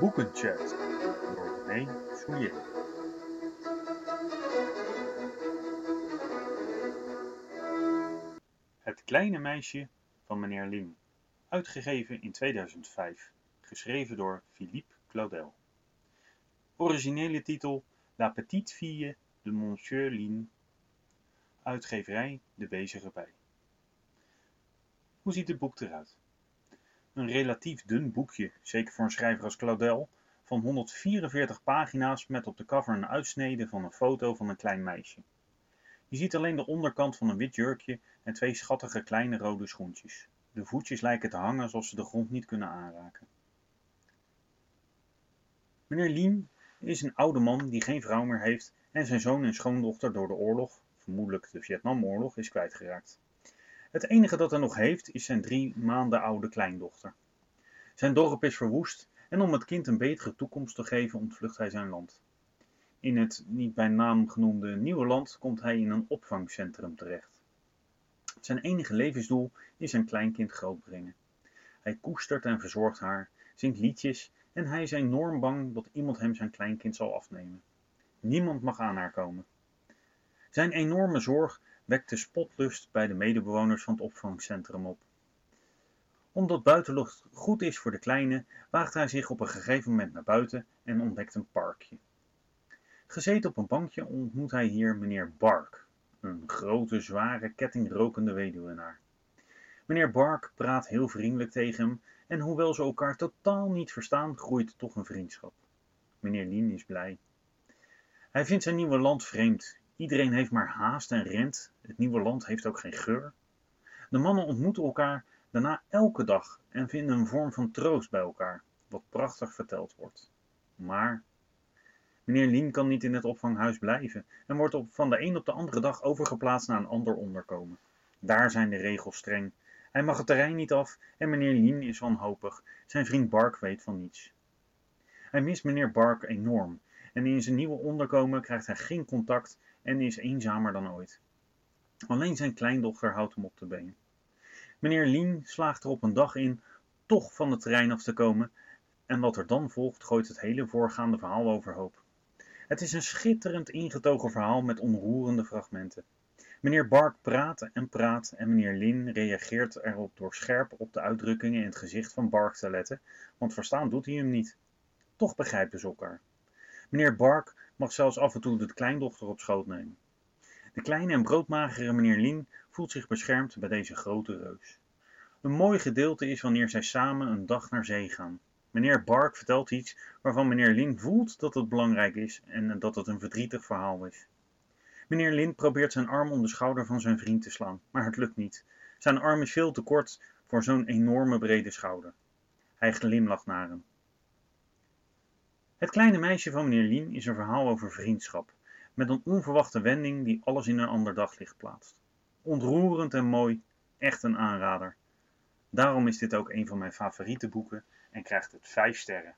Boekenchat door René Soulier. Het kleine meisje van meneer Lin. Uitgegeven in 2005. Geschreven door Philippe Claudel. Originele titel La petite fille de Monsieur Lin. Uitgeverij De Bezige Bij. Hoe ziet het boek eruit? Een relatief dun boekje, zeker voor een schrijver als Claudel, van 144 pagina's met op de cover een uitsnede van een foto van een klein meisje. Je ziet alleen de onderkant van een wit jurkje en twee schattige kleine rode schoentjes. De voetjes lijken te hangen alsof ze de grond niet kunnen aanraken. Meneer Lien is een oude man die geen vrouw meer heeft en zijn zoon en schoondochter door de oorlog, vermoedelijk de Vietnamoorlog, is kwijtgeraakt. Het enige dat hij nog heeft is zijn drie maanden oude kleindochter. Zijn dorp is verwoest en om het kind een betere toekomst te geven ontvlucht hij zijn land. In het niet bij naam genoemde nieuwe land komt hij in een opvangcentrum terecht. Zijn enige levensdoel is zijn kleinkind grootbrengen. Hij koestert en verzorgt haar, zingt liedjes en hij is enorm bang dat iemand hem zijn kleinkind zal afnemen. Niemand mag aan haar komen. Zijn enorme zorg wekt de spotlust bij de medebewoners van het opvangcentrum op. Omdat buitenlucht goed is voor de kleine, waagt hij zich op een gegeven moment naar buiten en ontdekt een parkje. Gezeten op een bankje ontmoet hij hier meneer Bark, een grote, zware, kettingrokende weduwenaar. Meneer Bark praat heel vriendelijk tegen hem en hoewel ze elkaar totaal niet verstaan, groeit toch een vriendschap. Meneer Lien is blij. Hij vindt zijn nieuwe land vreemd. Iedereen heeft maar haast en rent. Het nieuwe land heeft ook geen geur. De mannen ontmoeten elkaar daarna elke dag en vinden een vorm van troost bij elkaar, wat prachtig verteld wordt. Maar meneer Lien kan niet in het opvanghuis blijven en wordt op, van de een op de andere dag overgeplaatst naar een ander onderkomen. Daar zijn de regels streng. Hij mag het terrein niet af en meneer Lien is wanhopig. Zijn vriend Bark weet van niets. Hij mist meneer Bark enorm en in zijn nieuwe onderkomen krijgt hij geen contact en is eenzamer dan ooit. Alleen zijn kleindochter houdt hem op de been. Meneer Lien slaagt er op een dag in toch van het terrein af te komen en wat er dan volgt gooit het hele voorgaande verhaal overhoop. Het is een schitterend ingetogen verhaal met onroerende fragmenten. Meneer Bark praat en praat en meneer Lin reageert erop door scherp op de uitdrukkingen in het gezicht van Bark te letten, want verstaan doet hij hem niet. Toch begrijpen ze elkaar. Meneer Bark mag zelfs af en toe de kleindochter op schoot nemen. De kleine en broodmagere meneer Lin voelt zich beschermd bij deze grote reus. Een mooi gedeelte is wanneer zij samen een dag naar zee gaan. Meneer Bark vertelt iets waarvan meneer Lin voelt dat het belangrijk is en dat het een verdrietig verhaal is. Meneer Lin probeert zijn arm om de schouder van zijn vriend te slaan, maar het lukt niet. Zijn arm is veel te kort voor zo'n enorme brede schouder. Hij glimlacht naar hem. Het kleine meisje van meneer Lien is een verhaal over vriendschap, met een onverwachte wending die alles in een ander daglicht plaatst. Ontroerend en mooi, echt een aanrader. Daarom is dit ook een van mijn favoriete boeken en krijgt het 5 sterren.